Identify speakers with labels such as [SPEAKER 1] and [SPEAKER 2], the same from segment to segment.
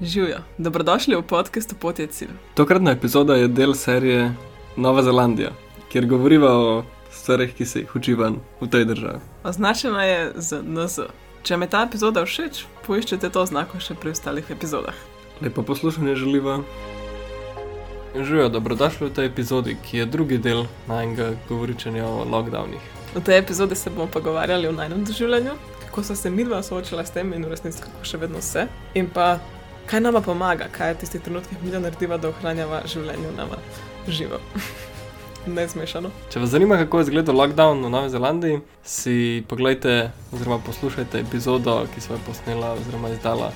[SPEAKER 1] Živijo, dobrodošli v podkastu Pot je cilj.
[SPEAKER 2] Tokratna epizoda je del serije Nova Zelandija, kjer govoriva o stvarih, ki se jih uči ven v tej državi.
[SPEAKER 1] Označena je z NZ. Če mi ta epizoda všeč, poiščite to znako še pri ostalih epizodah.
[SPEAKER 2] Lepo poslušanje želiva. Živijo, dobrodošli v tej epizodi, ki je drugi del najnega govoričanja o lockdownih.
[SPEAKER 1] V tej epizodi se bomo pogovarjali o najnem doživljanju, kako so se midva soočila s tem in v resnici kako še vedno se. In pa kaj nama pomaga, kaj je tisti trenutek, ki mi narediva, da ohranjava življenje nama živo. ne zmešano.
[SPEAKER 2] Če vas zanima, kako je izgledal lockdown v Novi Zelandiji, si pogledajte oziroma poslušajte epizodo, ki smo jo posnela oziroma izdala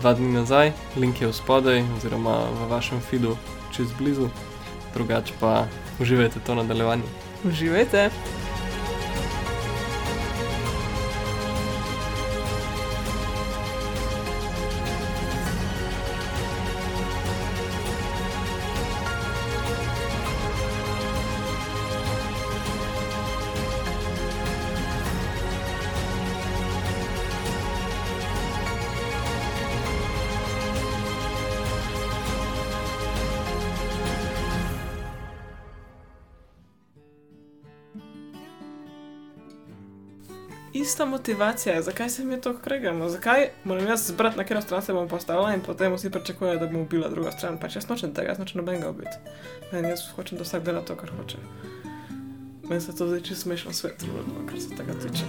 [SPEAKER 2] dva dni nazaj. Link je v spodaj oziroma v vašem feedu čez blizu, drugače pa uživajte to nadaljevanje.
[SPEAKER 1] Uživajte! Ista motivacija zakaj se mi to kregamo, zakaj moram jaz zbrati, na katero stran se bom postavila in potem vsi pričakujejo, da bom ubila drugo stran. Pač jaz nočem tega, jaz nočem nobenega ubiti. Meni jaz hočem, da vsak dela to, kar hoče. Meni se to zdi čisto smešno svet, kar se tega tiče.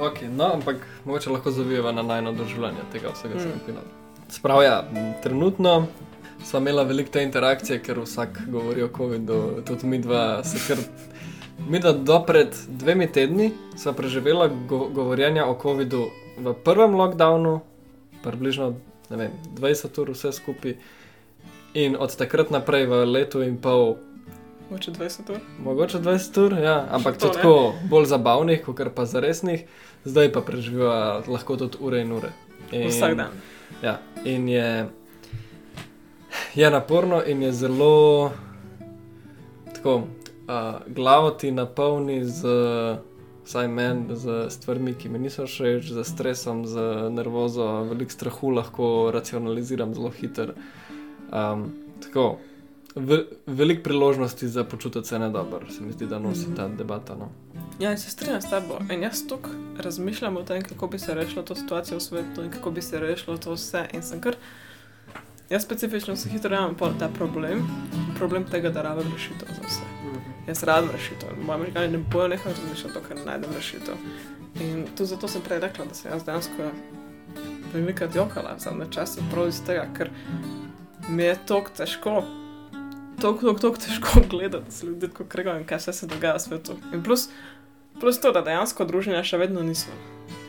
[SPEAKER 2] Ok, no, ampak mogoče lahko zavijeva na najno doživljanje tega vsega mm. skupina. Sprav ja, trenutno sva imela veliko te interakcije, ker vsak govori o COVID-u, tudi mi dva se kar. Mi, da do pred dvemi tedni smo preživeli go govorjenje o COVID-u v prvem lockdownu, približno vem, 20 ur, vse skupaj, in od takrat naprej v letu in pol.
[SPEAKER 1] Mogoče 20 ur.
[SPEAKER 2] Mogoče 20 ur, ja, ampak to, tako bolj zabavnih, kot pa za resnih, zdaj pa preživiva lahko tudi ure in ure.
[SPEAKER 1] In, Vsak dan.
[SPEAKER 2] Ja, in je, je naporno in je zelo tako uh, glavo ti napolni z, vsaj meni, z stvarmi, ki mi niso všeč, z stresom, z nervozo, veliko strahu lahko racionaliziram zelo hiter. Um, tako, ve, veliko priložnosti za počutiti se ne dobro, se mi zdi, da nosi ta debata. No.
[SPEAKER 1] Ja, se strinjam s tabo. In jaz tukaj razmišljam o tem, kako bi se rešilo to situacijo v svetu in kako bi se rešilo to vse. In sem kar. Jaz specifično se hitro javim po ta problem, problem tega, da rabim rešitev za vse. Jaz rad rešitev, moji američani ne bojo nekaj razmišljati, ker najdem rešitev. In tudi zato sem prej rekla, da sem jaz dejansko velikrat jokala za zadnje čase, prav iz tega, ker mi je tako težko, tako, tako, tako težko gledati z ljudmi, kako kregajo in kaj se dogaja v svetu. In plus, plus to, da dejansko druženja še vedno niso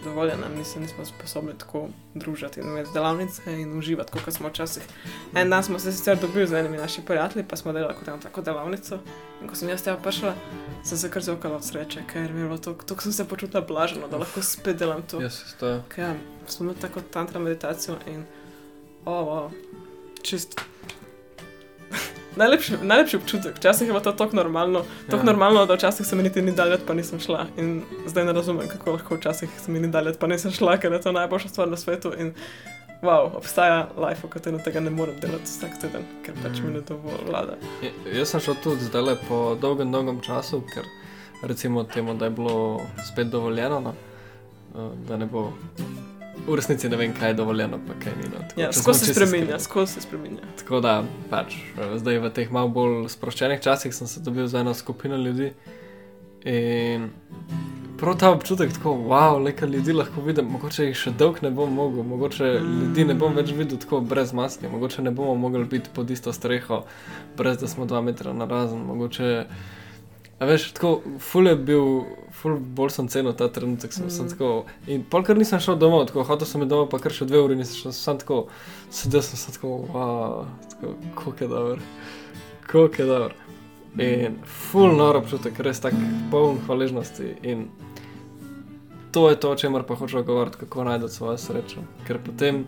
[SPEAKER 1] dovoljena, mi se nismo sposobni tako družiti in imeti delavnice in uživati, kot smo včasih. En dan smo se sicer dobili z enimi našimi prijatelji, pa smo delali kot eno tako delavnico. In ko sem jaz tega prišla, sem se kar zokala od sreče, ker mi je bilo to, tako sem se počutila blaženo, da lahko spet delam to.
[SPEAKER 2] Jaz se to.
[SPEAKER 1] Ja, smo imeli tako tantra meditacijo in, o, oh, oh, čist najlepši, najlepši občutek. Včasih je bilo to tako normalno, tako ja. normalno, da včasih se mi niti ni dalje, pa nisem šla. In zdaj ne razumem, kako lahko včasih se mi ni dalje, pa nisem šla, ker je to najboljša stvar na svetu. In wow, obstaja life, v katerem tega ne morem delati vsak teden, ker pač mm. mi ne dovolj vlada.
[SPEAKER 2] Ja, jaz sem šel tudi zdaj po dolgem, dolgem času, ker recimo temu, da je bilo spet dovoljeno, no, eh, da ne bo v resnici ne vem, kaj je dovoljeno, pa kaj ni. No.
[SPEAKER 1] Ja, skozi se spremenja, skozi se spremenja.
[SPEAKER 2] Tako da, pač, zdaj v teh malo bolj sproščenih časih sem se dobil za eno skupino ljudi. In prav ta občutek, tako, wow, le kaj ljudi lahko vidim, mogoče jih še dolgo ne bom mogel, mogoče ljudi ne bom več videl tako brez maske, mogoče ne bomo mogli biti pod isto streho, brez da smo dva metra na razen, mogoče. A veš, tako, ful je bil, ful bolj sem cenil ta trenutek. Sem, mm. sem tako, in polkar nisem šel domov, tako, hotel sem domov, pa kar še dve uri nisem šel, sem tako, sedel sem se tako, wow, tako, kako je dobro, kako je dobro. In ful noro občutek, res tak poln hvaležnosti. In to je to, o čemer pa hočem govoriti, kako najdete svojo srečo. Ker potem,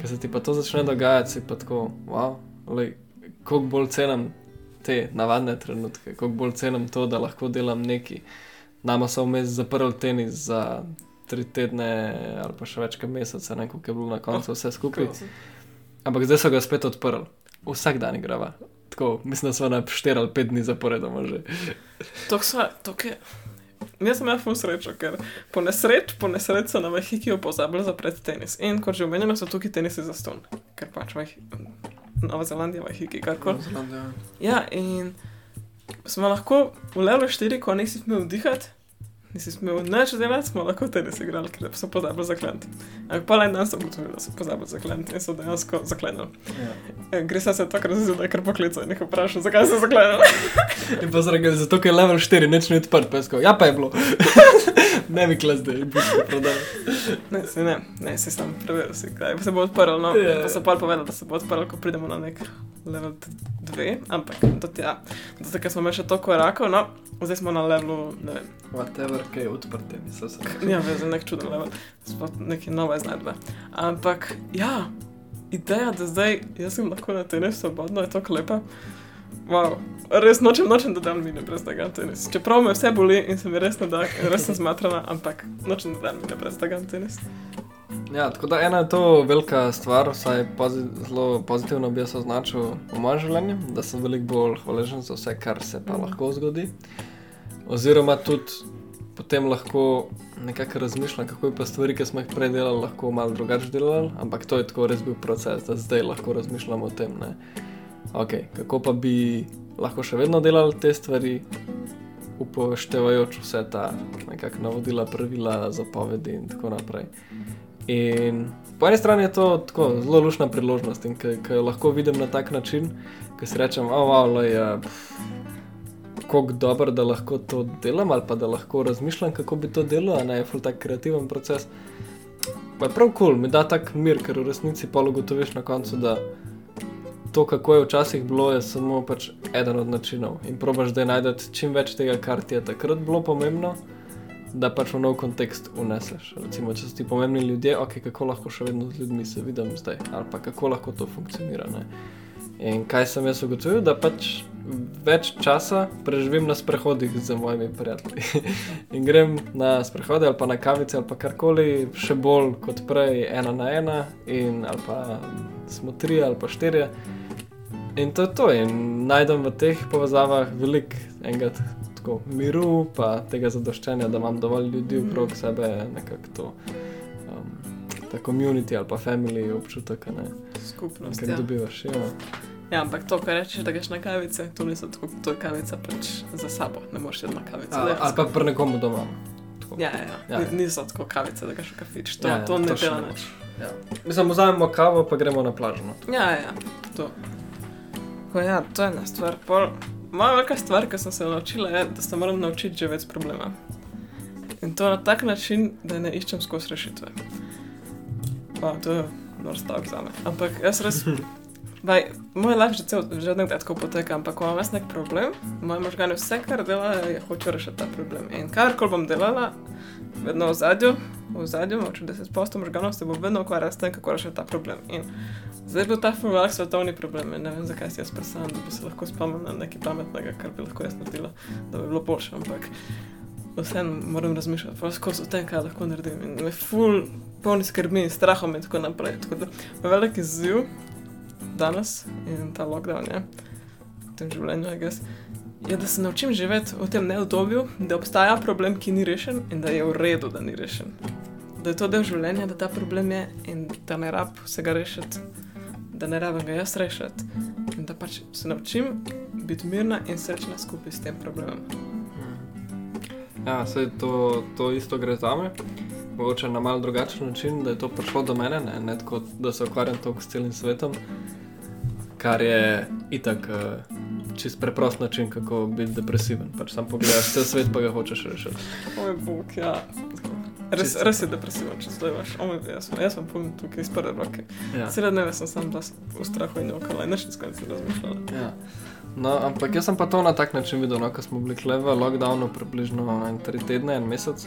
[SPEAKER 2] ko se ti pa to začne dogajati, si pa tako, wow, kako bolj cenim te navadne trenutke, kako bolj cenim to, da lahko delam neki. Nama so vmes zaprli tenis za tri tedne ali pa še več kot mesece, ne kako je bilo na koncu oh, vse skupaj. Ampak zdaj so ga spet odprli. Vsak dan igrava. Tako, mislim, da smo na 4 ali 5 dni zaporedoma že.
[SPEAKER 1] To so, to je. Jaz sem imel srečo, ker po nesreč, po nesreč so na Vahikiju pozabili zapreti tenis. In kot že omenjeno, so tukaj tenisi za ston, ker pač Vahik, Nova Zelandija, Vahiki, karkoli. Ja, in smo lahko v levo štiri, ko nisi smel vdihati, nisi smel nič delati, smo lahko tenis igrali, ker so pozabili zaklenti. Ampak pa en dan so ugotovili, da so pozabili zaklenti in so dejansko zaklenili.
[SPEAKER 2] Ja.
[SPEAKER 1] Gre se tako razumeti, da je kar poklical in jih vprašal, zakaj so zaklenili.
[SPEAKER 2] In pa zraven, zato ker je level 4, neč ni odprt, pesko. Ja, pa je bilo. ne bi klas, da je bilo prodal.
[SPEAKER 1] Ne, se ne, ne, se sam preveril, si, kdaj se bo odprl. No,
[SPEAKER 2] Ja.
[SPEAKER 1] pa so pa povedali, da se bo odprl, ko pridemo na nek level 2, ampak do tja, do tega smo imeli še toliko korakov, no, zdaj smo na levelu, ne vem,
[SPEAKER 2] Whatever, kaj je odprte, mislim se.
[SPEAKER 1] Ja, veš, nek čuden level, sploh neke nove iznajdbe. Ampak, ja, ideja, da zdaj jaz sem lahko na tenis svobodno, je to klepa. Wow. Res nočem, nočem, da dan mine brez tega na tenis. Čeprav me vse boli in se mi res ne da, in res sem zmatrana, ampak nočem, da dan mine brez tega na tenis.
[SPEAKER 2] Ja, tako da ena je to velika stvar, vsaj pozi zelo pozitivno bi jaz označil v mojem življenju, da sem veliko bolj hvaležen za vse, kar se pa
[SPEAKER 1] Mhm.
[SPEAKER 2] lahko zgodi. Oziroma tudi potem lahko nekako razmišljam, kako bi pa stvari, ki smo jih prej delali, lahko malo drugače delali, ampak to je tako res bil proces, da zdaj lahko razmišljamo o tem, ne. Ok, kako pa bi lahko še vedno delali te stvari, upoštevajoč vse ta nekakšna navodila, pravila, zapovedi in tako naprej. In po eni strani je to tako zelo lušna priložnost in ki jo lahko vidim na tak način, ki si rečem, oh, wow, je kako dobro, da lahko to delam ali pa da lahko razmišljam, kako bi to delal, a ne je ful tak kreativen proces. Pa je prav kul, cool, mi da tak mir, ker v resnici pa ugotoviš na koncu, da to, kako je včasih bilo, je samo pač eden od načinov in probaš zdaj najti čim več tega, kar ti je takrat bilo pomembno da pač v nov kontekst uneseš. Recimo, če so ti pomembni ljudje, okay, kako lahko še vedno z ljudmi se vidim zdaj, ali pa kako lahko to funkcionira. Ne? In kaj sem jaz ugotovil, da pač več časa preživim na sprehodih z mojimi prijatelji. In grem na sprehode ali pa na kavice ali pa karkoli, še bolj kot prej, ena na ena, in, ali pa smo tri ali pa štirje. In to je to, in najdem v teh povezavah veliko enega tako miru, pa tega zadoščenja, da imam dovolj ljudi okrog sebe, nekako to. Um, ta komunity ali pa family občutek, a ne,
[SPEAKER 1] Skupnost.
[SPEAKER 2] ki
[SPEAKER 1] Ja.
[SPEAKER 2] dobivaš. Ja.
[SPEAKER 1] ja, ampak to, kar rečeš, da greš na kavice, to niso tako, to je kavica pač za sabo, ne moreš iti na kavice.
[SPEAKER 2] Ali, ali pa pri nekomu doma. Tako.
[SPEAKER 1] Ja, ja, ja.
[SPEAKER 2] Ja.
[SPEAKER 1] Ni- Niso tako kavice, da greš v kafič, to,
[SPEAKER 2] Ja,
[SPEAKER 1] ja,
[SPEAKER 2] ja,
[SPEAKER 1] to ne
[SPEAKER 2] to še
[SPEAKER 1] dela
[SPEAKER 2] ne
[SPEAKER 1] nič.
[SPEAKER 2] Ja. Mislim, vzamemo kavo, pa gremo na plažo. No.
[SPEAKER 1] Ja, ja, to. Ko, ja, to je ena stvar. Pol, moja velika stvar, ki sem se naučila, je, da se moram naučiti živeti s problema. In to na tak način, da ne iščem skozi rešitve. Pa, to je nor stavek za me. Ampak jaz res. Baj, moj life že, cel, že od nekdaj tako poteka, ampak ko imam jaz nek problem, moje možgane vse, kar delajo, je hoče rešiti ta problem. In karkoli bom delala, vedno v zadju, v zadju, moče 10% možganov se bo vedno ukvarjal s tem, kako rešiti ta problem. In zdaj bo ta velik svetovni problem in ne vem, zakaj si jaz predstavljam, da bi se lahko spomnil na nekaj pametnega, kar bi lahko jaz naredila, da bi bilo boljše, ampak vseeno moram razmišljati, pa skozi o tem, kaj lahko naredim. In me ful, polni skrbi in strahom in tako naprej. Tako da velik izziv danes in ta lockdown je v tem življenju, guess, je, da se naučim živeti v tem neudobju, da obstaja problem, ki ni rešen in da je v redu, da ni rešen. Da je to del življenja, da ta problem je in da ne rab vsega rešiti, da ne rabim ga jaz rešiti. In da pač se naučim biti mirna in srečna skupaj s tem problemom.
[SPEAKER 2] Ja, vse to, to isto gre za me. Mogoče na mal drugačen način, da je to prišlo do mene, ne, ne tako, da se ukvarjam toliko s celim svetom, kar je itak uh, čist preprost način, kako biti depresiven. Pač sam pogledaš cel svet, pa ga hočeš rešiti.
[SPEAKER 1] Oj, bog, ja. Res, res je depresiven, če to imaš. Oj, jaz sem, jaz sem poln tukaj iz prve roke.
[SPEAKER 2] Ja.
[SPEAKER 1] Cele dneve sem sam bila v strahu in okolo in nič nisem razmišljala.
[SPEAKER 2] Ja. No, ampak jaz sem pa to na tak način videl, no, ko smo bili kle v lockdownu, približno en tri tedne, en mesec,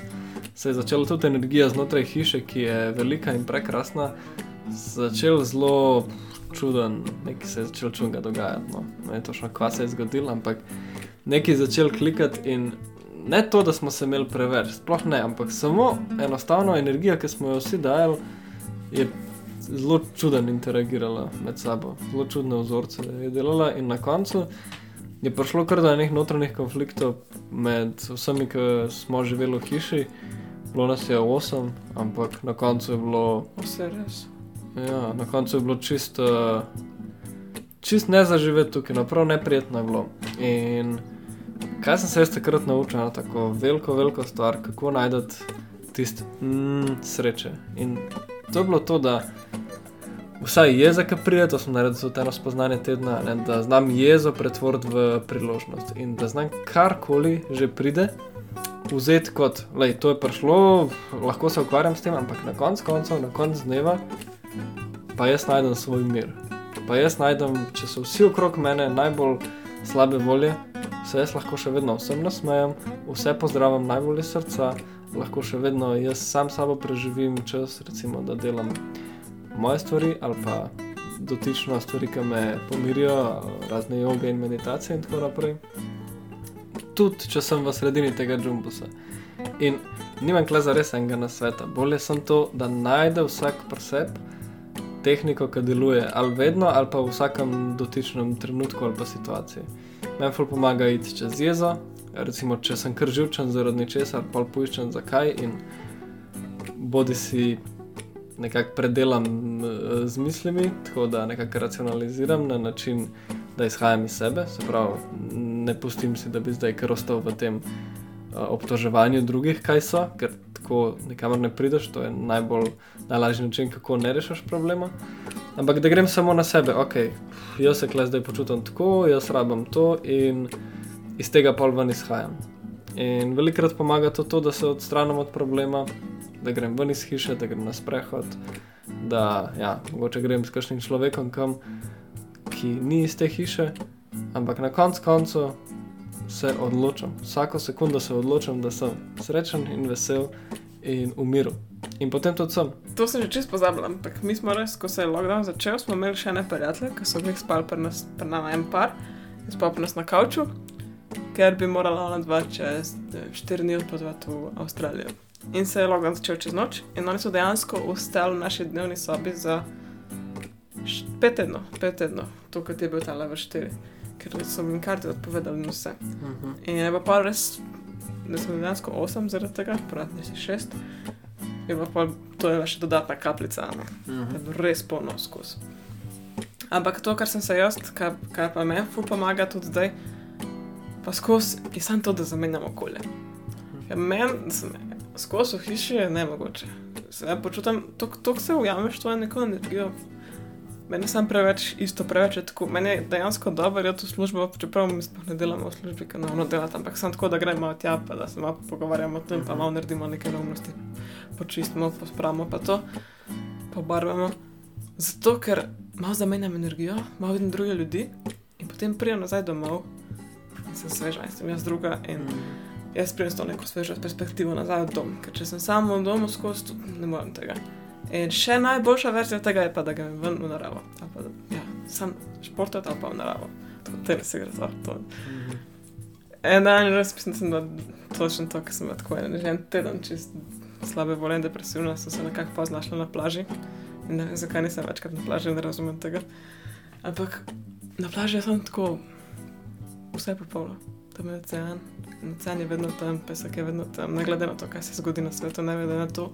[SPEAKER 2] se je začela tudi energija znotraj hiše, ki je velika in prekrasna, začel zelo čuden, nekaj se je začel čudnega dogajati. No. Ne točno, kva se je zgodilo, ampak nekaj je začel klikati in ne to, da smo se imeli preveč, sploh ne, ampak samo enostavno energija, ki smo jo vsi dajali, je zelo čuden interagirala med sabo, zelo čudne vzorce je delala in na koncu je prišlo kar do enih notranjih konfliktov med vsemi, ki smo živeli v hiši. Bilo nas je osem, ampak na koncu je bilo.
[SPEAKER 1] Vse res.
[SPEAKER 2] Ja, na koncu je bilo čisto. Čist ne zaživeti tukaj, no, prav neprijetno je bilo. In kaj sem se jaz takrat naučil, na tako veliko, veliko stvar, kako najti tisto mm, sreče. In to je bilo to, da vsaj jeza, ki pride, to sem naredil za eno spoznanje tedna, ne, da znam jezo pretvoriti v priložnost in da znam karkoli že pride. Vzeti kot, da je to prišlo, lahko se ukvarjam s tem, ampak na koncu koncev, na koncu dneva, pa jaz najdem svoj mir. Pa jaz najdem, če so vsi okrog mene najbolj slabe volje, se jaz lahko še vedno vsem nasmejem, vse pozdravim najbolj iz srca, lahko še vedno jaz sam sabo preživim čas, recimo, da delam moje stvari ali pa dotično stvari, ki me pomirijo, razne joge in meditacije in tako naprej. Tudi če sem v sredini tega džumbusa. In nimam kle za res enega na sveta. Bolje sem to, da najde vsak preseb tehniko, ki deluje ali vedno, ali pa v vsakem dotičnem trenutku ali pa situaciji. Meni ful pomaga iti čez jezo, recimo, če sem kar živčen zaradi nečesa, pa poiščem zakaj in bodi si nekako predelam eh, z mislimi, tako da nekako racionaliziram na način, da izhajam iz sebe, se pravi, ne pustim si, da bi zdaj kar ostal v tem obtoževanju drugih, kaj so, ker tako nikamor ne prideš, to je najbolj najlažji način, kako ne rešiš problema. Ampak da grem samo na sebe, ok, jaz se kle zdaj počutim tako, jaz rabim to in iz tega pol ven izhajam. In velikrat pomaga to, to da se odstranim od problema, da grem ven iz hiše, da grem na sprehod, da ja, mogoče grem s kakšnim človekom, kam, ki ni iz te hiše, ampak na koncu koncu se odločam. Vsako sekundo se odločam, da sem srečen in vesel in umiru. In potem to sem.
[SPEAKER 1] To sem že čest pozabil, ampak mi smo res, ko se je lockdown začel, smo imeli še ne prijatelje, ki so jih spali pri nas, pri nama en par, spal pri nas na kavču, ker bi morala ona dva čez 4 dni odpotovati v Avstralijo. In se je lockdown začel čez noč, in oni so dejansko ostali v naši dnevni sobi za pet tednov, pet tednov, to, kot je bil ta level 4, ker so jim karte odpovedali in vse. Uh mhm. -huh. In je pa res, da smo dejansko 8 zaradi tega, pravno si 6. Je pa to je še dodatna kapljica, uh -huh. da je res polno skozi. Ampak to, kar sem se jaz, kar, kar pa meni pomaga tudi zdaj, pa skozi, je samo to, da zamenjamo okolje. Ja, meni, skozi v hiši je ne mogoče. Se ja počutim, tako se ujameš to neko energijo. Meni sem preveč, isto preveč, tako, meni je dejansko dobro, da je to služba, čeprav mi sploh ne delamo v službi, ki nam delamo, ampak sem tako, da gremo tja, pa da se malo pogovarjamo o tem, pa malo naredimo nekaj neumnosti, počistimo, pospravimo pa to, pobarvamo. Zato, ker malo zamenjam energijo, malo vidim druge ljudi in potem prijem nazaj domov in sem sveža in sem jaz druga. In, mm jaz prijem s to neko svežo perspektivo nazaj v dom, ker če sem samo v domu skozi, tudi ne morem tega. In še najboljša verzija tega je pa, da grem ven v naravo. Pa, ja, sam športati ali pa v naravo. Tako da ne se gre za to. En dan, res mislim, da točno to, kar sem tako en, en teden, čist slabe volje depresivna, sem se nekako pa znašla na plaži. In ne vem, zakaj nisem večkrat na plaži, ne razumem tega. Ampak na plaži je samo tako, vse popolno tam je ocean, in ocean je vedno tam, pesek je vedno tam, ne glede na to, kaj se zgodi na svetu, ne glede na to,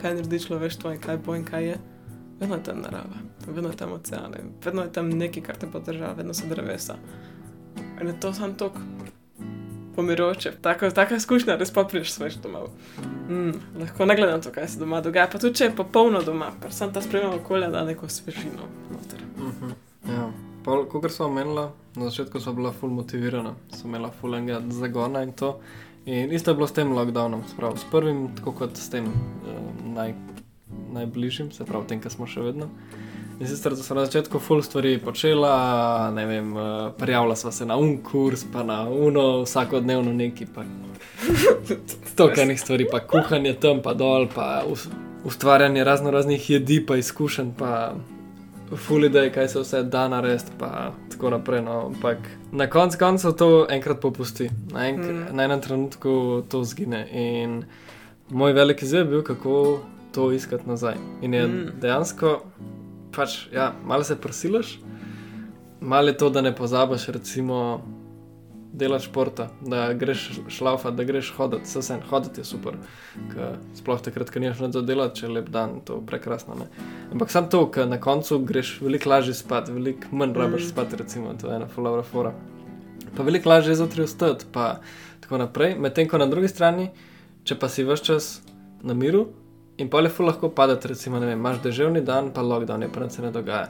[SPEAKER 1] kaj naredi človeštvo in kaj bo in kaj je. Vedno je tam narava, vedno je tam ocean, vedno je tam nekaj, kar te podrža, vedno so drevesa. In je to samo tok pomiroče, tako, taka izkušnja, res pa prideš svež domov. Mm, lahko ne glede na to, kaj se doma dogaja, pa tudi če je popolno doma, pa sem ta spremljal okolje, da neko svežino. Uh
[SPEAKER 2] mhm, -huh. Ja, kot sem omenila, Na začetku so bila full motivirana, so imela full enega zagona in to. In isto je bilo s tem lockdownom, sprav, s prvim, tako kot s tem uh, naj, najbližjim, se pravi, tem, ki smo še vedno. In sicer so na začetku full stvari počela, ne vem, uh, prijavila sva se na un kurs, pa na uno, vsakodnevno neki, pa stokanih stvari, pa kuhanje tam, pa dol, pa ustvarjanje razno raznih jedi, pa izkušenj, pa fully da je, kaj se vse da narediti, pa tako naprej. No. Ampak na koncu koncev to enkrat popusti, na, enk mm. na enem trenutku to zgine. In moj velik izziv je bil, kako to iskati nazaj. In je
[SPEAKER 1] Mm.
[SPEAKER 2] dejansko, pač, ja, malo se prisilaš, malo je to, da ne pozabiš, recimo, delati športa, da greš šlaufa, da greš hoditi, vse vse, hoditi je super, Ke sploh takrat, ko nimaš nič za delati, če je lep dan, to je prekrasno. Ne? Ampak sam to, ker na koncu greš veliko lažje spat, veliko manj rabiš
[SPEAKER 1] Mm.
[SPEAKER 2] spati, recimo, to je ena fulavra fora. Pa veliko lažje je zjutraj vstati, pa tako naprej. Medtem ko na drugi strani, če pa si vse čas na miru in pa je ful lahko padati, recimo, vem, imaš deževni dan, pa lockdown je, pa se ne dogaja.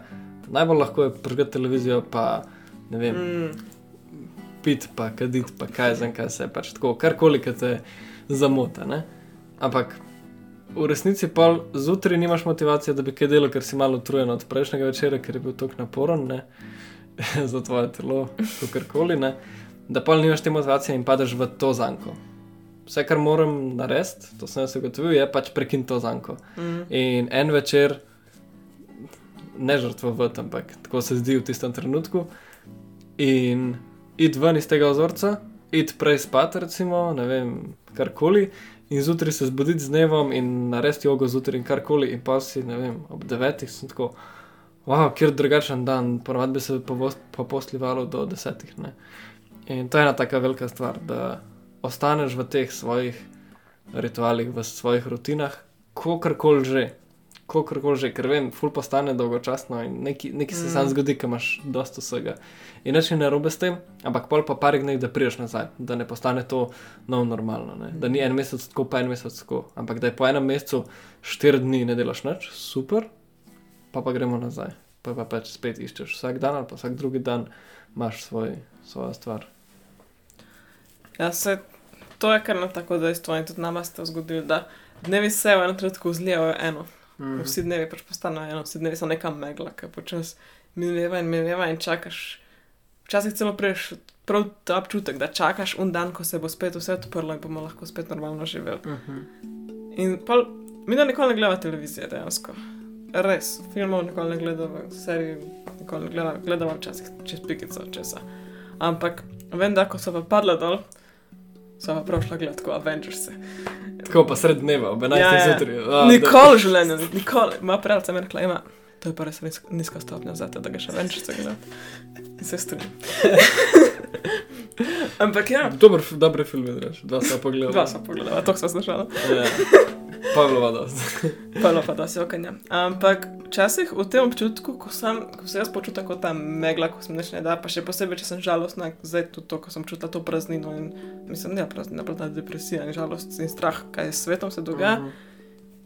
[SPEAKER 2] Najbolj lahko je prižgati televizijo, pa ne vem,
[SPEAKER 1] Mm,
[SPEAKER 2] pit, pa kaditi, pa kaj za kaj se pač tako, karkoli, ki te zamota. Ne? Ampak v resnici pa zjutraj nimaš motivacije, da bi kaj delal, ker si malo utrujen od prejšnjega večera, ker je bil tako naporen ne? za tvoje telo, kakorkoli. ne. Da pa nimaš te motivacije in padeš v to zanko. Vse, kar moram narediti, to sem jaz ugotovil, je pač prekiniti to zanko.
[SPEAKER 1] mm,
[SPEAKER 2] In en večer, ne žrtvovati, ampak tako se zdi v tistem trenutku. In id ven iz tega ozorca, id prej spat, recimo, ne vem, karkoli, in zjutraj se zbuditi z dnevom in narediti jogo zjutraj in karkoli, in pa si, ne vem, ob devetih sem tako, wow, kjer drugačen dan, ponovadi bi se povost- poposlivalo do desetih. Ne? In to je ena taka velika stvar, da ostaneš v teh svojih ritualih, v svojih rutinah, kakorkoli že. Kakorkoli že, ker vem, ful postane dolgočasno in nekaj, nekaj se
[SPEAKER 1] Mm.
[SPEAKER 2] sam zgodi, ko imaš dosta vsega. In nič ni narobe s tem, ampak pol pa par dni, da priješ nazaj, da ne postane to nov normalno. Ne? Da ni en mesec tako, pa en mesec tako, ampak da je po enem mesecu štiri dni ne delaš nič, super, pa pa gremo nazaj. Pa pa pač spet iščeš vsak dan ali pa vsak drugi dan imaš svoj, svojo stvar.
[SPEAKER 1] Ja, se, to je kar na tako dejstvo in tudi nama se je zgodilo, da dnevi se v enem trenutku zlijajo v eno.
[SPEAKER 2] Mhm.
[SPEAKER 1] Vsi dnevi pač postanejo eno, vsi dnevi so neka megla, ki počasi mineva in mineva in čakaš. Včasih celo prejš prav ta občutek, da čakaš un dan, ko se bo spet vse odprlo in bomo lahko spet normalno živeli.
[SPEAKER 2] Mhm.
[SPEAKER 1] In pol, mi da nikoli ne gledamo televizije, dejansko. Res, filmov nikoli ne gledamo, serij nikoli ne gledamo, gledamo včasih čez pikico, česa. Ampak vem, da ko so pa padla dol, so pa prav šla gledati kot Avengers.
[SPEAKER 2] Tako pa sred dneva, ob 11.
[SPEAKER 1] Ja, ja.
[SPEAKER 2] zjutraj.
[SPEAKER 1] Nikoli v življenju, nikoli. Mi je rekla, ima, to je pa res nizka, nizka stopnja za te, da ga še Avengers gleda. In se strinjam. Ampak ja,
[SPEAKER 2] Dober, fi- dobre filme, draž. dva sem pogledal.
[SPEAKER 1] dva sem pogledala, to sem slišala.
[SPEAKER 2] Ja. Pavlova dost.
[SPEAKER 1] Palo pa da si okanja. Ampak včasih v tem občutku, ko, sem, ko se jaz počutim kot ta megla, ko sem nič ne da, pa še posebej, če sem žalostna, zdaj tudi to, ko sem čutila to praznino in mislim, ne praznina, pa ta depresija in žalost in strah, kaj s svetom se dogaja,
[SPEAKER 2] Mhm.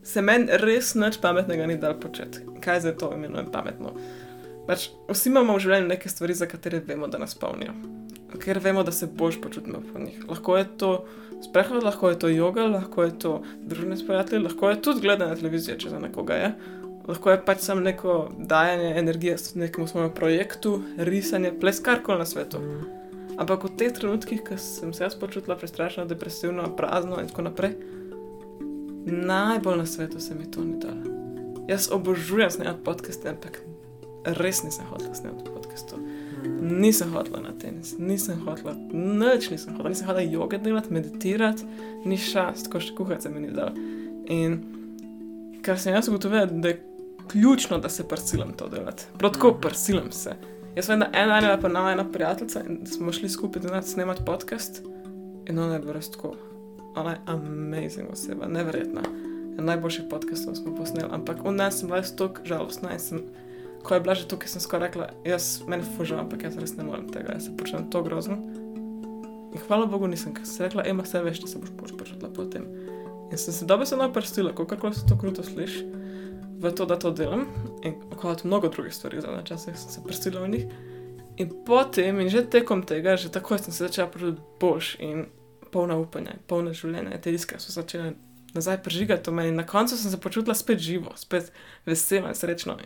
[SPEAKER 1] se meni res nič pametnega ni dal početi. Kaj zdaj to imenujem pametno? Pač vsi imamo v življenju neke stvari, za katere vemo, da nas polnijo. Ker vemo, da se boš počutimo po njih. Lahko je to sprehod, lahko je to yoga, lahko je to družine s prijatelji, lahko je tudi gledanje televizije, če za nekoga je. Lahko je pač samo neko dajanje energije nekemu svojemu projektu, risanje, ples, karkoli na svetu. Ampak v teh trenutkih, ko sem se jaz počutila prestrašena, depresivna, prazna in tako naprej, najbolj na svetu se mi to ni dalo. Jaz obožujem snemati podcaste, ampak res nisem hotela snemati podcastov. Nisem hotela na tenis, nisem hotela, nič nisem hotela, nisem hotela joge delati, meditirati, ni šans, tako še kuhati se mi ni dalo. In kar sem jaz ugotovila, da je ključno, da se prsilam to delati. Prav tako
[SPEAKER 2] Mhm.
[SPEAKER 1] prsilam se. Jaz vem, da ena ali pa nama ena prijateljica in smo šli skupaj delati snemati podcast in ona je bila res tako. Ona je amazing oseba, neverjetna. En najboljših podcastov smo posneli, ampak v nas sem bila res tako žalostna in sem, ko je bila že tukaj, sem skoraj rekla, jaz meni fužam, ampak jaz res ne morem tega, jaz se počutim to grozno. In hvala Bogu nisem, rekla, ema, vse veš, da se boš boš počutila potem. In sem se dobro se naprstila, kako se to kruto sliši, v to, da to delam in kot mnogo drugih stvari, zadnje čase sem se prstila v njih. In potem, in že tekom tega, že takoj sem se začela počutiti boljš in polna upanja, polna življenja. Te iskre so začele nazaj prižigati v meni. Na koncu sem se počutila spet živo, spet vesela in srečna.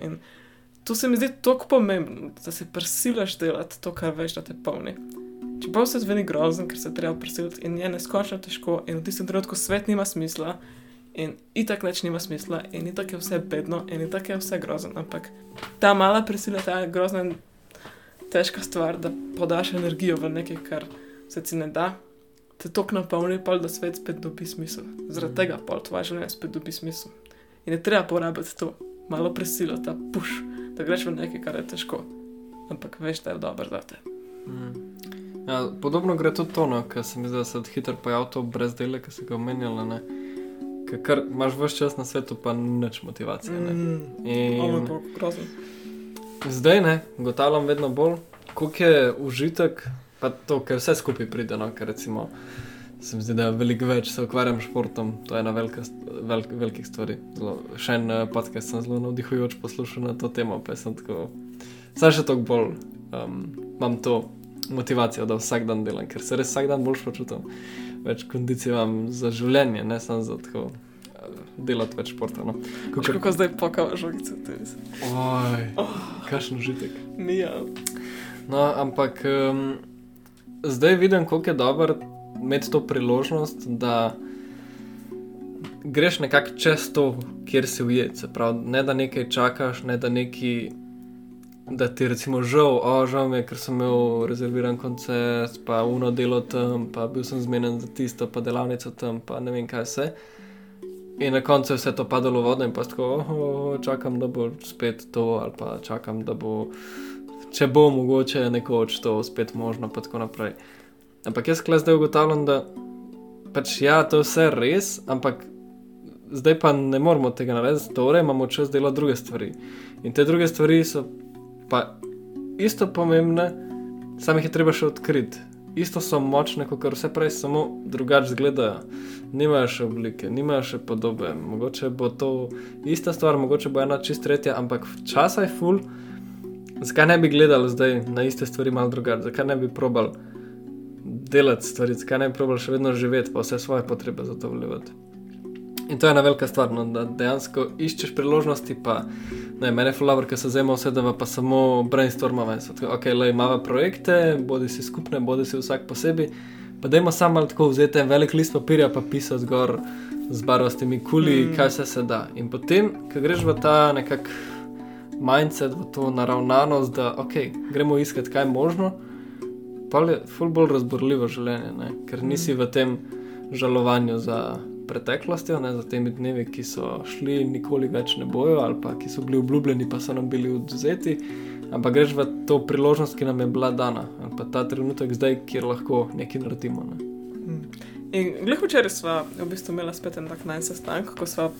[SPEAKER 1] To se mi zdi tako pomembno, da se prisilaš delati to, kar veš, da te polni. Čeprav se zveni grozen, ker se treba prisiliti in je neskončno težko, in v tistem trenutku svet nima smisla, in itak več nima smisla, in itak je vse bedno, in itak je vse grozen, ampak ta mala prisila, ta grozna in težka stvar, da podaš energijo v nekaj, kar se ti ne da, te tok napolni, pa da svet spet dobi smisel. Zaradi tega pa tvoje življenje spet dobi smisel. In je treba porabiti to, malo prisilo, ta puš, da greš v nekaj, kar je težko. Ampak veš, da je dobro za te.
[SPEAKER 2] Mm. Ja, podobno gre tudi to, no, ker se mi zdi, da se hitro pojavil to brez dela, ki se ga omenjala. Ker imaš vse čas na svetu, pa nič motivacije.
[SPEAKER 1] Mm. In...
[SPEAKER 2] Zdaj ne, ugotavljam vedno bolj, koliko je užitek, pa to, ker vse skupaj pride. No, ker recimo, se mi zdi, da veliko več se ukvarjam s športom, to je ena velika, vel, velikih stvari. Zelo, še en uh, podcast sem zelo navdihujoč poslušal na to temo, pa sem tako, zdaj še toliko bolj um, imam to motivacijo, da vsak dan delam, ker se res vsak dan bolj počutim. Več kondicije imam za življenje, ne samo za tako. Eh, delati več športa. No.
[SPEAKER 1] Kako, kako zdaj pokava žogice?
[SPEAKER 2] Oj, oh. kakšen užitek.
[SPEAKER 1] Mija.
[SPEAKER 2] No, ampak um, zdaj vidim, kako je dobro imeti to priložnost, da greš nekako čez to, kjer si ujet. Ne da nekaj čakaš, ne da nekaj da ti je žal, o, žal mi je, ker sem imel rezerviran koncert, pa uno delo tam, pa bil sem zmeden za tisto, pa delavnico tam, pa ne vem kaj vse. In na koncu je vse to padalo v vodo in pa tako, oh, čakam, da bo spet to, ali pa čakam, da bo, če bo mogoče nekoč to spet možno, pa tako naprej. Ampak jaz kle zdaj ugotavljam, da pač ja, to je vse res, ampak zdaj pa ne moramo tega narediti, torej imamo čas delati druge stvari. In te druge stvari so pa isto pomembne, samo jih je treba še odkriti. Isto so močne, kot vse prej, samo drugače izgledajo. Nimajo še oblike, nimajo še podobe. Mogoče bo to ista stvar, mogoče bo ena čist tretja, ampak časa je full. Zakaj ne bi gledali zdaj na iste stvari malo drugače? Zakaj ne bi probal delati stvari, zakaj ne bi probal še vedno živeti, pa vse svoje potrebe za to vlivati? In to je ena velika stvar, no, da dejansko iščeš priložnosti. Pa, ne, mene fulaver, ker se zema vse, da pa samo brainstormava. Ok, le imamo projekte, bodi si skupne, bodi si vsak posebej. Pa da ima samo tako vzeti en velik list papirja, pa pisati zgor z barvastimi kuli, mm. kaj vse se da. In potem, ko greš v ta nekak mindset, v to naravnanost, da ok, gremo iskati, kaj je možno, pa je ful bolj razborljivo življenje, ne? ker nisi v tem žalovanju za preteklostjo, ne, za temi dnevi, ki so šli in nikoli več ne bojo, ali pa ki so bili obljubljeni, pa so nam bili odzeti. Ampak greš v to priložnost, ki nam je bila dana, ali pa ta trenutek zdaj, kjer lahko nekaj naredimo. Ne.
[SPEAKER 1] Mm. In glede včeraj smo v bistvu imeli spet en tak najmanj sestanek, ko smo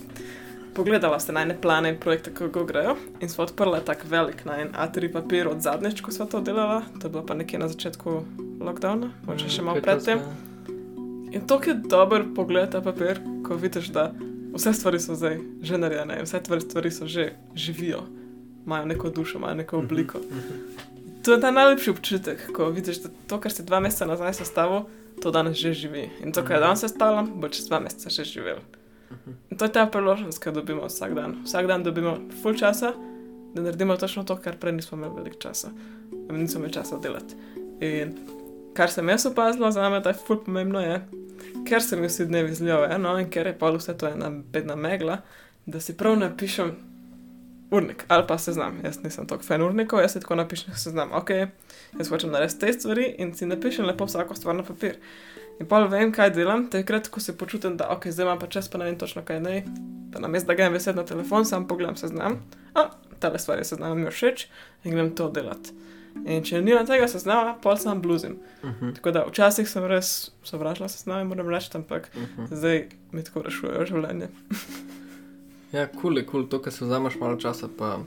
[SPEAKER 1] pogledali ste najne plane in projekte, kako grejo. In smo odprli tak velik najmanj A3 papir od zadnjič, ko smo to delali, to je bilo pa nekje na začetku lockdowna, morda še malo predtem. Ja. In to je dober pogled ta papir, ko vidiš, da vse stvari so zdaj že narejene, vse stvari so že živijo, imajo neko dušo, imajo neko mhm, obliko. Mhm. To je ta najlepši občutek, ko vidiš, da to, kar si dva meseca nazaj sestavil, to danes že živi. In to, kar mhm. danes sestavljam, bo čez dva meseca še živel. In to je ta priložnost, ki jo dobimo vsak dan. Vsak dan dobimo full časa, da naredimo točno to, kar prej nismo imeli veliko časa. Nismo imeli časa delati. In kar sem jaz opazila, za me je ful pomembno, je, ker se mi vsi dnevi zlijo eno in ker je pa vse to ena bedna megla, da si prav napišem urnik ali pa seznam. Jaz nisem tako fan urnikov, jaz si tako napišem seznam. Ok, jaz hočem narediti te stvari in si napišem lepo vsako stvar na papir. In pa vem, kaj delam, takrat, ko se počutim, da ok, zdaj imam pa čas, pa ne vem točno kaj naj. Pa na mestu, da grem veseti na telefon, sam pogledam seznam. A, tale stvar je seznam mi všeč in grem to delati. In če nimam tega seznama, pol sem bluzim. Uh mhm. -huh. Tako da včasih sem res sovražila sezname, moram reči, ampak uh mhm. -huh. zdaj mi tako rešujejo življenje.
[SPEAKER 2] ja, kul cool je kul, cool. to, kar se vzameš malo časa, pa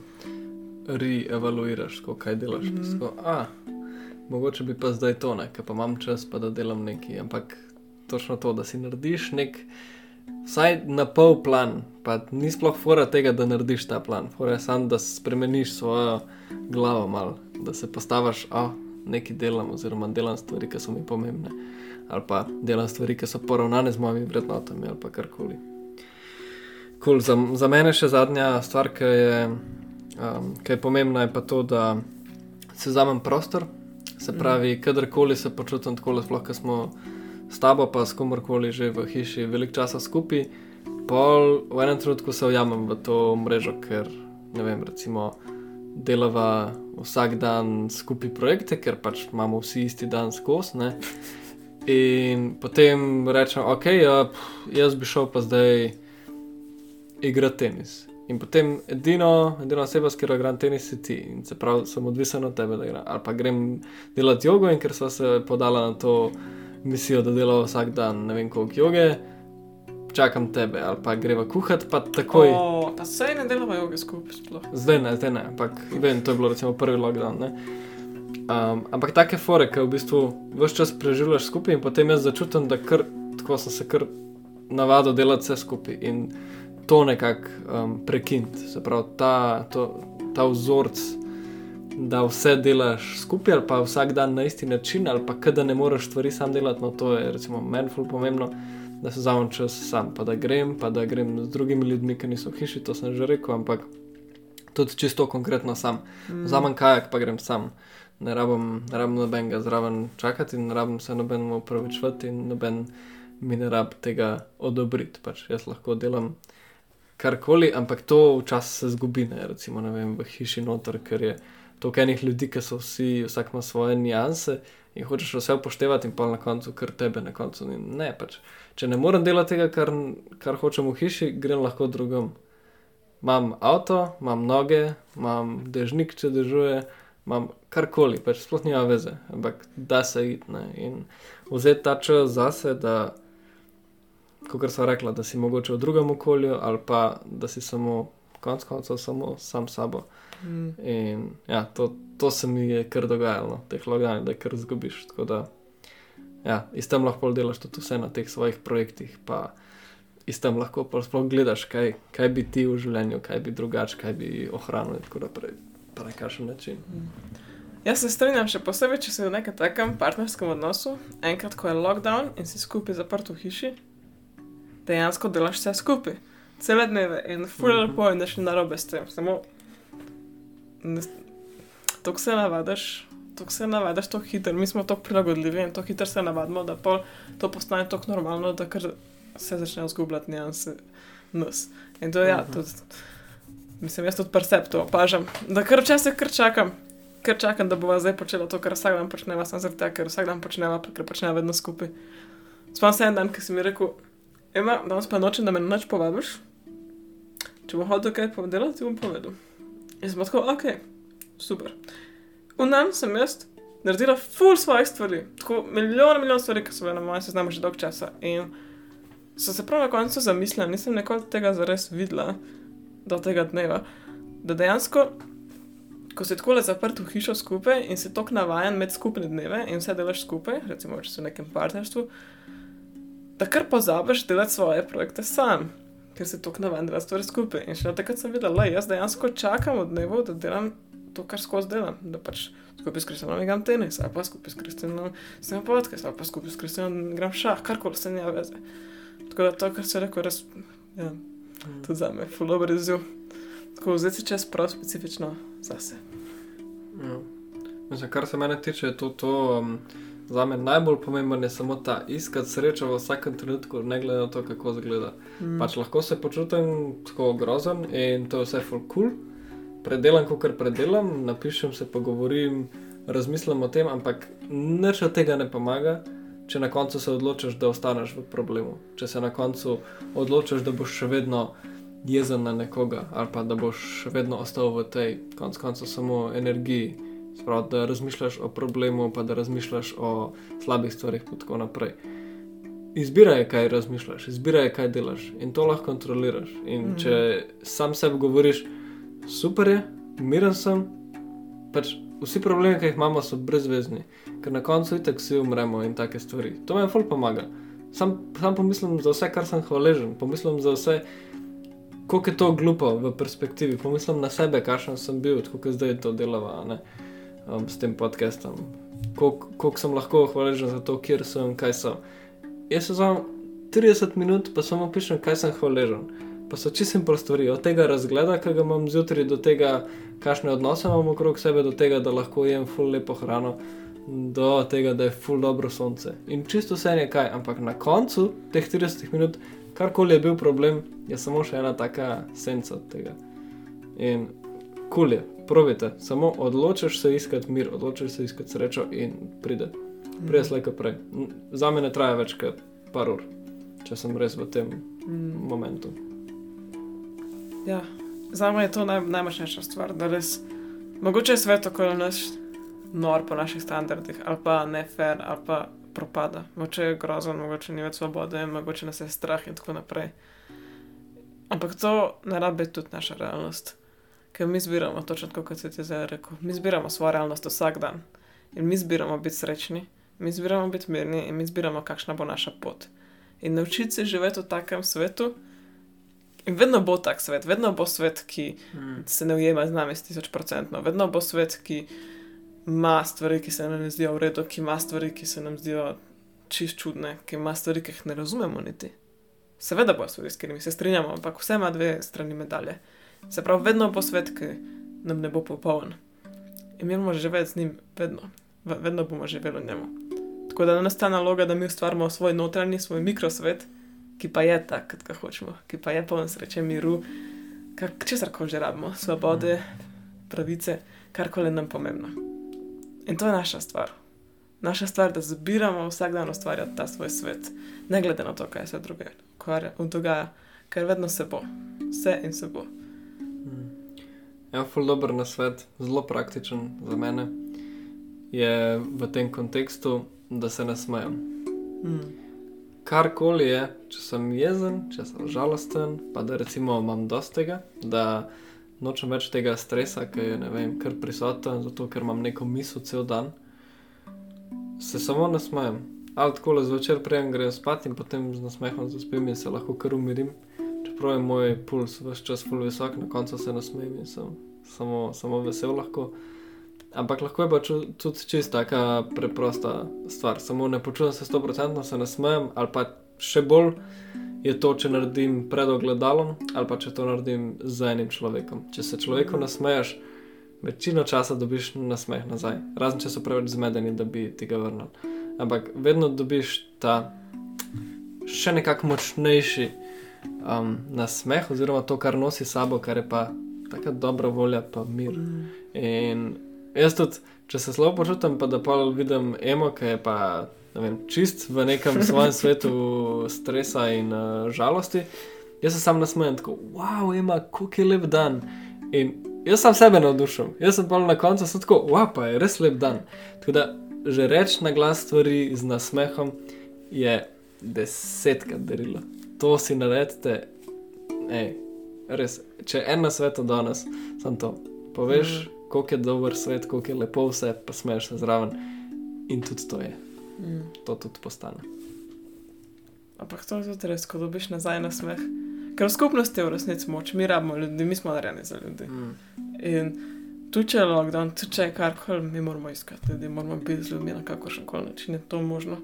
[SPEAKER 2] re-evaluiraš, kaj delaš. Uh -huh. sko, a, mogoče bi pa zdaj to, ker pa imam čas, pa da delam nekaj. Ampak točno to, da si narediš nek. Vsaj na pol plan, pa ni sploh fora tega, da narediš ta plan. Fora je samo, da spremeniš svojo glavo malo da se postaviš, da nekaj delam, oziroma delam stvari, ki so mi pomembne, ali pa delam stvari, ki so poravnane z mojimi vrednotami ali karkoli. Cool. Za, za mene še zadnja stvar, ki je, um, ki je pomembna, je pa to, da se vzamem prostor. Se pravi, mm. kadarkoli se počutim tako, sploh, ko smo s tabo, pa s komorkoli že v hiši, veliko časa skupaj, pol v enem trenutku se ujamem v to mrežo, ker ne vem, recimo delava vsak dan skupaj projekte, ker pač imamo vsi isti dan skozi. In potem rečem, ok, ja, jaz bi šel pa zdaj igra tenis. In potem edino, edino oseba, s katero igram tenis, si ti. In se pravi, sem odvisen od tebe, da igram. Ali pa grem delati jogo, in ker sem se podala na to misijo, da delam vsak dan ne vem koliko joge, čakam tebe, ali pa greva kuhati, pa takoj.
[SPEAKER 1] O, pa sej ne delamo joge skupaj sploh.
[SPEAKER 2] Zdaj ne, zdaj ne, ampak vem, to je bilo recimo prvi lockdown. Ne? Um, ampak take fore, ki v bistvu vse čas preživljaš skupaj in potem jaz začutim, da kar, tako sem se kar navadil delati vse skupaj in to nekako um, prekiniti. Se pravi, ta, to, ta vzorc, da vse delaš skupaj ali pa vsak dan na isti način, ali pa da ne moreš stvari sam delati, no to je recimo meni ful pomembno. Da se zavem čas sam, pa da grem, pa da grem z drugimi ljudmi, ki niso v hiši, to sem že rekel, ampak tudi čisto konkretno sam.
[SPEAKER 1] Mm.
[SPEAKER 2] Vzamem kajak, pa grem sam. Ne rabim, ne rabim nobenega zraven čakati, ne rabim se nobenemu upravičevati, in noben mi ne rab tega odobriti. Pač jaz lahko delam karkoli, ampak to včasih se zgubi, ne, recimo ne vem, v hiši noter, ker je toliko enih ljudi, ki so vsi, vsak ima svoje nianse in hočeš vse upoštevati, in pa na koncu, kar tebe na koncu ni. Ne, pač. Če ne morem delati tega, kar, kar hočem v hiši, grem lahko drugam. Imam avto, imam noge, imam dežnik, če dežuje, imam karkoli, pač sploh nima veze, ampak da se id. Ne? In vzeti ta čas zase, da, kot sem rekla, da si mogoče v drugem okolju, ali pa da si samo, konc koncev, samo sam sabo.
[SPEAKER 1] Mm.
[SPEAKER 2] In ja, to, to se mi je kar dogajalo, teh loganj, da kar zgubiš. Tako da, ja, iz tam lahko delaš tudi vse na teh svojih projektih, pa iz tam lahko pa sploh gledaš, kaj, kaj bi ti v življenju, kaj bi drugače, kaj bi ohranil in tako naprej. Pa na kakšen način.
[SPEAKER 1] Jaz se strinjam, še posebej, če si v nekem takem partnerskem odnosu, enkrat, ko je lockdown in si skupaj zaprt v hiši, dejansko delaš vse skupaj, cele dneve in fully
[SPEAKER 2] Mhm.
[SPEAKER 1] lepo in da še narobe s tem. Samo to se navadaš, to se navadaš tako hitro, mi smo tako prilagodljivi in tako hitro se navadimo, da pol to postane tako normalno, da kar se začne zgubljati nianse nas. In to je, ja,
[SPEAKER 2] Mhm.
[SPEAKER 1] tudi, mislim, jaz tudi percepto opažam, da kar včasih kar čakam. Ker čakam, da bova zdaj počela to, kar vsak dan počneva, sem zaradi tega, ker vsak dan počneva, ker počneva vedno skupaj. Spomnim se en dan, ki si mi rekel, Ema, danes pa nočem, da me na noč povabiš. Če bom hodil kaj povedati, ti bom povedal. In sem tako, ok, super. V dan sem jaz naredila full svojih stvari, tako milijon, milijon stvari, ki so bile na mojem seznamu že dolgo časa. In sem se prav na koncu zamislila, nisem nikoli tega zares videla do tega dneva, da dejansko, ko si tako le zaprt v hišo skupaj in si tako navajen med skupne dneve in vse delaš skupaj, recimo, če si v nekem partnerstvu, da kar pozabiš delati svoje projekte sam, ker si tako navaden delati stvari skupaj. In še takrat sem videla, da jaz dejansko čakam od dnevov, da delam to, kar skozi delam. Da pač skupaj s Kristjanom igram tenis, ali pa skupaj s Kristjanom snemam podcast, ali pa skupaj s Kristjanom igram šah, karkoli se nima veze. Tako da to, kar se reče, res, ja, tudi za me, full dobro izziv. Tako vzeti si čas prav specifično zase.
[SPEAKER 2] Ja. Mislim, kar se mene tiče, je to, to um, za me najbolj pomemben je samo ta iskati srečo v vsakem trenutku, ne glede na to, kako izgleda.
[SPEAKER 1] Mm.
[SPEAKER 2] Pač lahko se počutim tako grozen in to je vse full cool, predelam, kot predelam, napišem se, pogovorim, razmislim o tem, ampak nič od tega ne pomaga, če na koncu se odločiš, da ostaneš v problemu. Če se na koncu odločiš, da boš še vedno jezen na nekoga ali pa da boš še vedno ostal v tej, konc koncev, samo energiji. Sprav, da razmišljaš o problemu, pa da razmišljaš o slabih stvarih, in tako naprej. Izbiraj, kaj razmišljaš, izbiraj, kaj delaš in to lahko kontroliraš. In mm. če sam sebi govoriš, super je, miren sem, pač vsi problemi, ki jih imamo, so brezvezni, ker na koncu itek vsi umremo in take stvari. To me ful pomaga. Sam, sam pomislim za vse, kar sem hvaležen, pomislim za vse, koliko je to glupo v perspektivi, pomislim na sebe, kakšen sem bil, kako zdaj to delava ne, um, s tem podcastom. Koliko koliko sem lahko hvaležen za to, kjer sem, kaj sem. Jaz se znam 30 minut, pa samo pišem, kaj sem hvaležen. Pa so čisto simple stvari, od tega razgleda, ki ga imam zjutraj, do tega, kakšne odnose imam okrog sebe, do tega, da lahko jem ful lepo hrano, do tega, da je ful dobro sonce. In čisto vse je kaj, ampak na koncu teh 30 minut, karkoli je bil problem, je samo še ena taka senca od tega. In kul je, probite, samo odločiš se iskati mir, odločiš se iskati srečo in pride. Pride slej kot prej. Za me ne traja več kot par ur, če sem res v tem
[SPEAKER 1] Mm.
[SPEAKER 2] momentu.
[SPEAKER 1] Ja, za me je to naj, najmočnejša stvar, da res. Mogoče je svet okoli nas nor po naših standardih, ali pa ne fair, ali pa propada. Mogoče je grozen, mogoče ni več svobode, mogoče nas je strah in tako naprej. Ampak to ne rabi biti tudi naša realnost. Ker mi zbiramo, točno kot se ti zdaj rekel, mi zbiramo svojo realnost vsak dan. In mi zbiramo biti srečni, mi zbiramo biti mirni in mi zbiramo, kakšna bo naša pot. In naučiti se živeti v takem svetu. In vedno bo tak svet, vedno bo svet, ki
[SPEAKER 2] Mm.
[SPEAKER 1] se ne ujema z nami, tisoč procentno, vedno bo svet, ki ima stvari, ki se nam ne zdijo v redu, ki ima stvari, ki se nam zdijo čist čudne, ki ima stvari, ki jih ne razumemo niti. Seveda bo stvari, s katerimi se strinjamo, ampak vse ima dve strani medalje. Se pravi, vedno bo svet, ki nam ne bo popoln. In mi moramo živeti z njim, vedno, V- vedno bomo živeli v njemu. Tako da nas ta naloga, da mi ustvarimo svoj notranji, svoj mikrosvet, ki pa je tak, kot ga hočemo, ki pa je poln sreče, miru, česar koli že rabimo, svobode, pravice, karkoli je nam pomembno. In to je naša stvar. Naša stvar, da zbiramo vsak dan ustvarjati ta svoj svet, ne glede na to, kaj se druge ukvarja, dogaja, ker vedno se bo, vse in se bo.
[SPEAKER 2] Ja, ful dobr na svet, zelo praktičen za mene je v tem kontekstu, da se ne smejem.
[SPEAKER 1] Mm.
[SPEAKER 2] Karkoli je, če sem jezen, če sem žalosten, pa da recimo imam dosti tega, da nočem več tega stresa, ki je ne vem, kar prisoten, zato ker imam neko misel cel dan, se samo nasmejem. Ali tako le zvečer prejem grem spat in potem z nasmehom zaspim in se lahko kar umirim. Čeprav je moj puls vse čas full visok, na koncu se nasmejem in sem samo, samo vesel lahko. Ampak lahko je pa ču- tudi čisto taka preprosta stvar. Samo ne počutim se 100%, se nasmejem, ali pa še bolj je to, če naredim pred ogledalom, ali pa če to naredim z enim človekom. Če se človeku nasmeješ, večino časa dobiš nasmeh nazaj, razen če so preveč zmedeni, da bi ti ga vrnili. Ampak vedno dobiš ta še nekako močnejši um, nasmeh, oziroma to, kar nosi sabo, kar je pa taka dobra volja, pa mir.
[SPEAKER 1] Mm.
[SPEAKER 2] In jaz tudi, če se slabo počutim, pa da pa vidim emo, ki je pa vem, čist v nekem svojem svetu stresa in uh, žalosti, jaz se sam nasmejem tako, wow, ima, kako je lep dan. In jaz sam sebe navdušim, jaz sem pa na koncu sem tako, wow, pa je res lep dan. Tako da že reči na glas stvari z nasmehom je desetkrat darilo. To si naredite, ej, res, če en na svetu danes, sem to. Poveš, mm. koliko je dober svet, koliko je lepo vse, pa smeješ se zraven. In tudi to je,
[SPEAKER 1] Mm.
[SPEAKER 2] to tudi postane.
[SPEAKER 1] Ampak to je tudi res, ko dobiš nazaj na smeh. Ker v skupnosti je v resnici moč, mi rabimo ljudi, mi smo narejeni za ljudi.
[SPEAKER 2] Mm.
[SPEAKER 1] In tu če je lockdown, tu če je karkoli, mi moramo iskati ljudi, moramo biti z ljudmi na kakršen koli način, je to možno.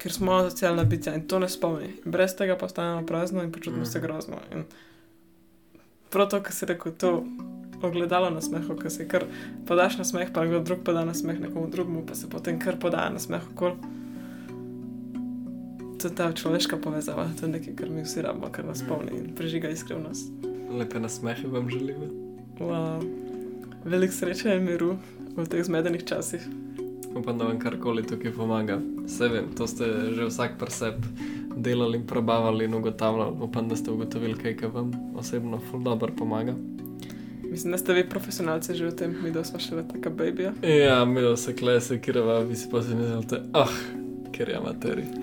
[SPEAKER 1] Ker smo socialna bitja in to ne spomni. Brez tega postanemo prazno in počutimo mm. se
[SPEAKER 2] Mhm.
[SPEAKER 1] grozno. In prav to, kar si rekel, to ogledalo na smehu, ki si kar podaš na smeh, pa nekdo drug poda na smeh nekomu drugemu, pa se potem kar podaja na smeh okol. To je ta človeška povezava, to je nekaj, kar mi vsi rabimo, kar nas spomni in prežiga iskrivnost.
[SPEAKER 2] Lepe nasmehe vam želim.
[SPEAKER 1] Wow. Veliko sreče in miru v teh zmedenih časih.
[SPEAKER 2] Upam, da vam karkoli tukaj pomaga. Vse vem, to ste že vsak preseb delali in probavali in ugotavljali. Upam, da ste ugotovili kaj, kar vam osebno ful dobro pomaga.
[SPEAKER 1] Mislim, da ste vi profesionalci že v tem, mi da smo še le taka babija.
[SPEAKER 2] Ja, mi da se klese, kirava, vi si pa si mislite, ah, ker je materi.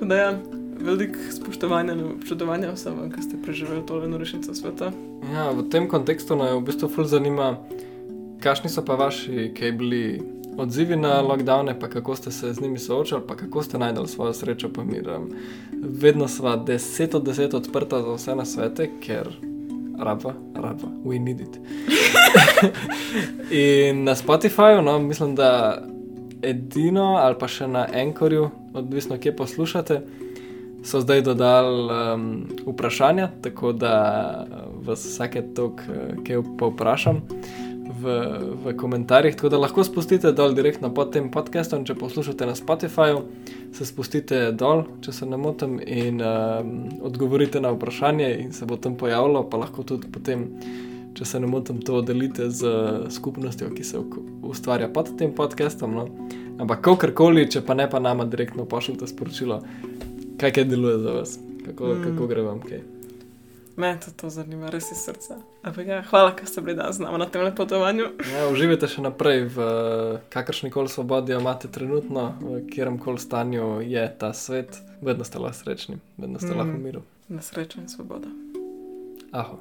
[SPEAKER 1] Da ja, veliko spoštovanja in občudovanja vsem, ki ste preživeli tole norišnico sveta.
[SPEAKER 2] Ja, v tem kontekstu me v bistvu ful zanima, kakšni so pa vaši, kaj bili odzivi na lockdowne, pa kako ste se z njimi soočali, pa kako ste najdel svojo srečo pa mir. Vedno sva 10 od 10 odprta za vse na svete, ker raba, raba, we need it. In na Spotifyju, no, mislim, da edino ali pa še na Anchorju, odvisno kje poslušate, so zdaj dodali um, vprašanja, tako da vas vsake tok, uh, kaj povprašam v, v komentarjih. Tako da lahko spustite dol direktno pod tem podcastom, če poslušate na Spotifyju, se spustite dol, če se ne motim, in um, odgovorite na vprašanje, in se bo tam pojavilo, pa lahko tudi potem. Če se ne motim, to delite z skupnostjo, ki se ustvarja pod tem podcastom. No? Ampak, kakorkoli, če pa ne, pa nama direktno pošljite sporočilo, kaj kaj deluje za vas, kako, mm. kako gre vam kaj.
[SPEAKER 1] Me to, to zanima, res iz srca. Ampak ja, hvala, ker ste bili danes z nami na tem potovanju.
[SPEAKER 2] Ja, uživajte še naprej v kakršni koli svobodi jo imate trenutno, v katerem koli stanju je ta svet. Vedno ste lahko srečni, vedno ste mm. lahko v miru.
[SPEAKER 1] Na srečo in svobodo.
[SPEAKER 2] Aho.